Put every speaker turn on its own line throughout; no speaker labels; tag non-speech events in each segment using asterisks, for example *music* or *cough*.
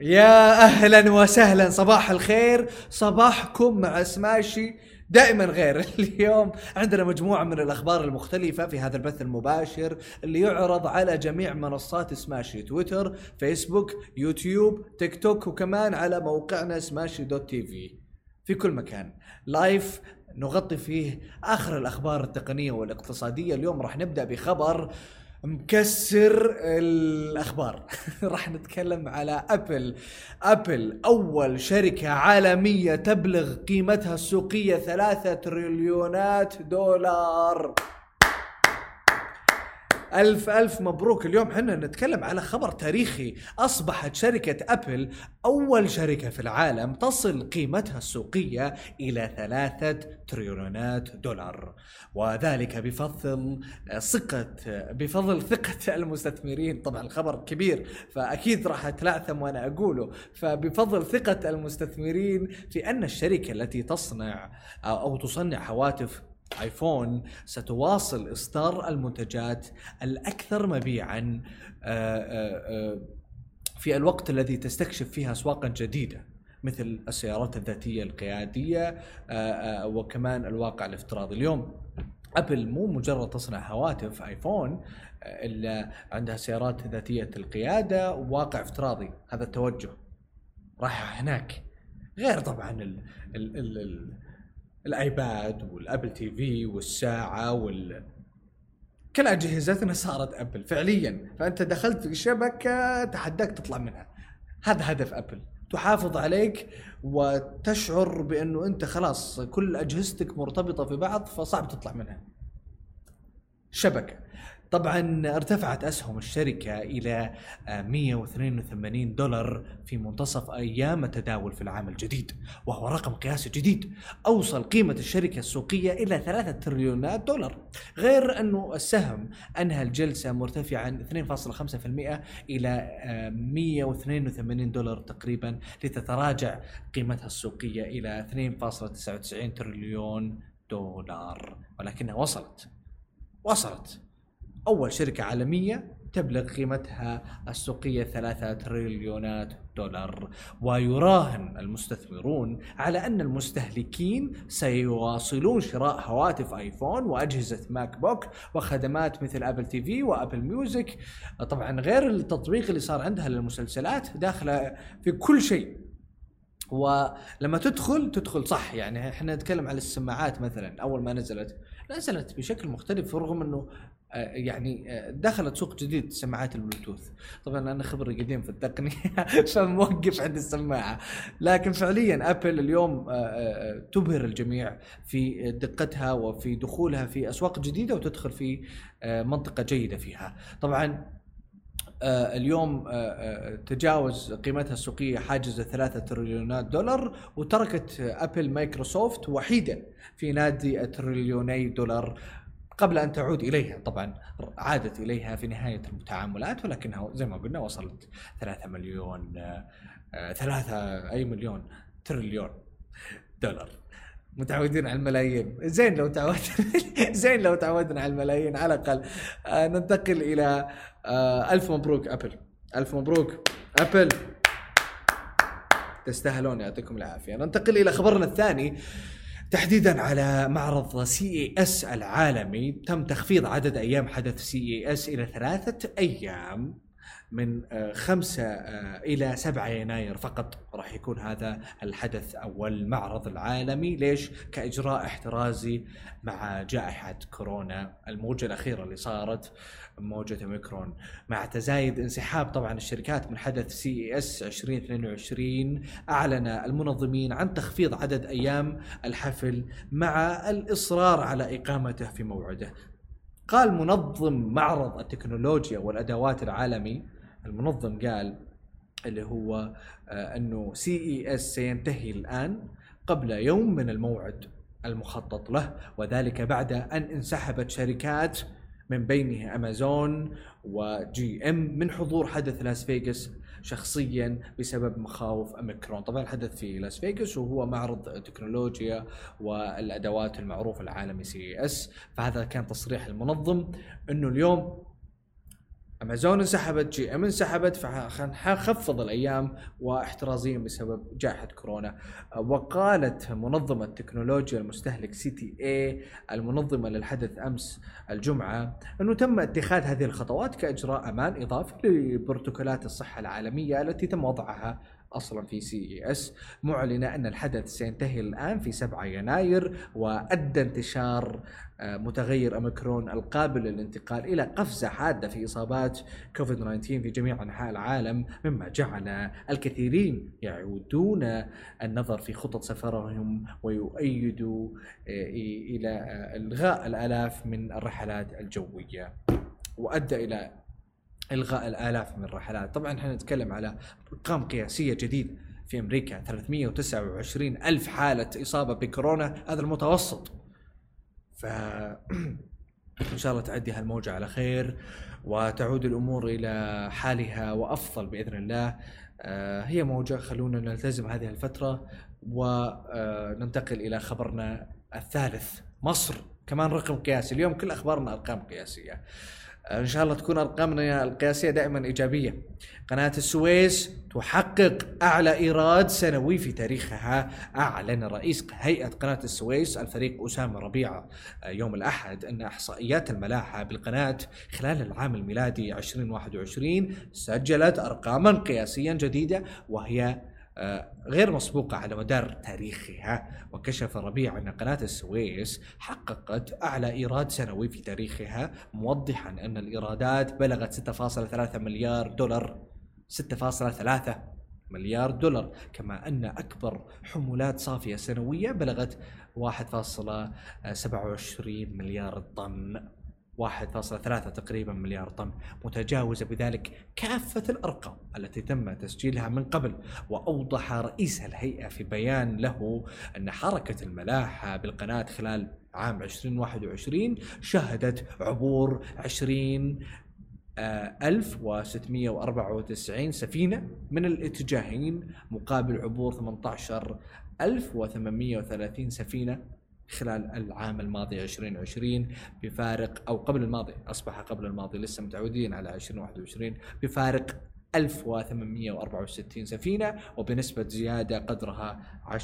يا أهلا وسهلا صباح الخير. صباحكم مع سماشي دائما غير. *laughs* اليوم عندنا مجموعة من الأخبار المختلفة في هذا البث المباشر اللي يعرض على جميع منصات سماشي تويتر فيسبوك يوتيوب تيك توك وكمان على موقعنا سماشي dot TV. في كل مكان. live نغطي فيه آخر الأخبار التقنية والاقتصادية. اليوم راح نبدأ بخبر مكسر الأخبار. *laughs* راح نتكلم على أبل. أبل أول شركة عالمية تبلغ قيمتها السوقية ثلاثة تريليونات دولار. ألف ألف مبروك. اليوم حنا نتكلم على خبر تاريخي. أصبحت شركة أبل أول شركة في العالم تصل قيمتها السوقية إلى ثلاثة تريليونات دولار. وذلك بفضل ثقة بفضل ثقة *laughs* المستثمرين. طبعا الخبر كبير فأكيد راح أتلعثم وأنا أقوله. فبفضل ثقة المستثمرين في أن الشركة التي تصنع أو تصنع هواتف آيفون ستواصل إصدار المنتجات الأكثر مبيعا آه، آه، آه، في الوقت الذي تستكشف فيه اسواقا جديدة مثل السيارات الذاتية القيادية وكمان الواقع الافتراضي. اليوم أبل مو مجرد تصنع هواتف آيفون إلا عندها سيارات ذاتية القيادة وواقع افتراضي. هذا التوجه رايحه هناك. غير طبعا ال ال ال الآيباد والأبل تي في والساعة وال كل اجهزتنا صارت أبل فعليا. فأنت دخلت في شبكة تحداك تطلع منها. هذا هدف أبل. تحافظ عليك وتشعر بأنه أنت خلاص كل أجهزتك مرتبطة في بعض فصعب تطلع منها. شبكة. طبعا ارتفعت أسهم الشركة إلى 182 دولار في منتصف أيام التداول في العام الجديد وهو رقم قياسي جديد. أوصل قيمة الشركة السوقية إلى 3 تريليونات دولار غير انه السهم أنهى الجلسة مرتفعا 2.5% إلى 182 دولار تقريبا لتتراجع قيمتها السوقية إلى 2.99 تريليون دولار. ولكنها وصلت وصلت. أول شركة عالمية تبلغ قيمتها السوقية ثلاثة تريليونات دولار. ويراهن المستثمرون على أن المستهلكين سيواصلون شراء هواتف آيفون وأجهزة ماك بوك وخدمات مثل أبل تي في وأبل ميوزك. طبعا غير التطبيق اللي صار عندها للمسلسلات داخلة في كل شيء. ولما تدخل تدخل صح. يعني إحنا نتكلم على السماعات مثلا. أول ما نزلت نزلت بشكل مختلف رغم إنه يعني آه، دخلت سوق جديد سماعات البلوتوث. طبعا أنا خبري قديم في التقنية *laughs* فموقف عند السماعة. لكن فعليا أبل اليوم آه، تبهر الجميع في دقتها وفي دخولها في أسواق جديدة وتدخل في منطقة جيدة فيها. طبعا اليوم تجاوز قيمتها السوقية حاجز ثلاثة تريليونات دولار وتركت أبل مايكروسوفت وحيدا في نادي التريليوني دولار. قبل أن تعود إليها. طبعا عادت إليها في نهاية المتعاملات ولكنها زي ما قلنا وصلت 3 مليون آه ثلاثة أي مليون تريليون دولار. متعودين على الملايين. زين لو تعودنا *laughs* زين لو تعودنا على الملايين. على الأقل آه ننتقل إلى آه ألف مبروك أبل. ألف مبروك أبل. تستاهلون يعطيكم العافية. ننتقل إلى خبرنا الثاني. تحديدا على معرض CES العالمي تم تخفيض عدد أيام حدث CES إلى ثلاثة أيام. من آه، خمسة آه، إلى سبعة يناير فقط راح يكون هذا الحدث أو المعرض العالمي ليش؟ كإجراء احترازي مع جائحة كورونا الموجة الأخيرة اللي صارت موجة أوميكرون مع تزايد انسحاب طبعا الشركات من حدث CES 2022 أعلن المنظمين عن تخفيض عدد أيام الحفل مع الإصرار على إقامته في موعده. قال منظم معرض التكنولوجيا والأدوات العالمي. المنظم قال اللي هو آه، إنه CES سينتهي الآن قبل يوم من الموعد المخطط له وذلك بعد أن انسحبت شركات من بينها امازون و GM من حضور حدث لاس فيغاس شخصيا بسبب مخاوف اميكرون طبعا الحدث في لاس فيغاس وهو معرض التكنولوجيا والأدوات المعروف العالمي CES. فهذا كان تصريح المنظم إنه اليوم أمازون انسحبت GM انسحبت فخفض الأيام واحترازيا بسبب جائحة كورونا. وقالت منظمة تكنولوجيا المستهلك CTA المنظمة للحدث أمس الجمعة أنه تم اتخاذ هذه الخطوات كإجراء أمان إضافي لبروتوكولات الصحة العالمية التي تم وضعها أصلا في CES معلنه أن الحدث سينتهي الآن في 7 يناير وأدى انتشار آه، متغير أوميكرون القابل للانتقال إلى قفزة حادة في إصابات كوفيد 19 في جميع أنحاء العالم مما جعل الكثيرين يعودون النظر في خطط سفرهم ويؤيدوا آه، إلى آه، إلغاء الألاف من الرحلات الجوية. وأدى إلى إلغاء الآلاف من الرحلات. طبعا إحنا نتكلم على أرقام قياسية جديدة. في أمريكا 329 ألف حالة إصابة بكورونا هذا المتوسط. ف *clears throat* إن شاء الله تعدي هالموجة على خير وتعود الأمور إلى حالها وأفضل بإذن الله. آه، هي موجة خلونا نلتزم هذه الفترة وننتقل إلى خبرنا الثالث مصر. كمان رقم قياسي. اليوم كل أخبارنا أرقام قياسية. إن شاء الله تكون أرقامنا القياسية دائما إيجابية. قناة السويس تحقق أعلى إيراد سنوي في تاريخها، أعلن رئيس هيئة قناة السويس الفريق أسامة ربيعة يوم الأحد أن إحصائيات الملاحة بالقناة خلال العام الميلادي 2021 سجلت ارقاما قياسيا جديدة وهي آه، غير مسبوقة على مدار تاريخها وكشف ربيع أن قناة السويس حققت أعلى إيراد سنوي في تاريخها موضحا أن الإيرادات بلغت 6.3 مليار دولار 6.3 مليار دولار كما أن أكبر حمولات صافية سنوية بلغت 1.27 مليار طن. 1.3 تقريبا مليار طن متجاوزة بذلك كافة الأرقام التي تم تسجيلها من قبل وأوضح رئيس الهيئة في بيان له أن حركة الملاحة بالقناة خلال عام 2021 شهدت عبور 20 1694 سفينة من الاتجاهين مقابل عبور 18830 سفينة خلال العام الماضي 2020 بفارق أو قبل الماضي أصبح قبل الماضي لسه متعودين على 2021 بفارق 1864 سفينة وبنسبة زيادة قدرها 10%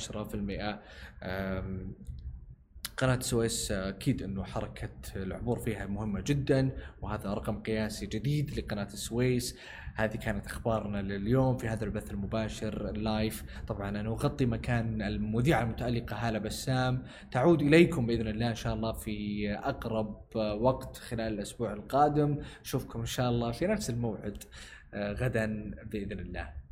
قناة السويس أكيد أنه حركة العبور فيها مهمة جدا وهذا رقم قياسي جديد لقناة السويس هذه كانت أخبارنا لليوم في هذا البث المباشر اللايف طبعا أنا أغطي مكان المذيعة المتألقة هالة بسام. تعود إليكم بإذن الله إن شاء الله في أقرب وقت خلال الأسبوع القادم. اشوفكم إن شاء الله في نفس الموعد آه، غدا بإذن الله.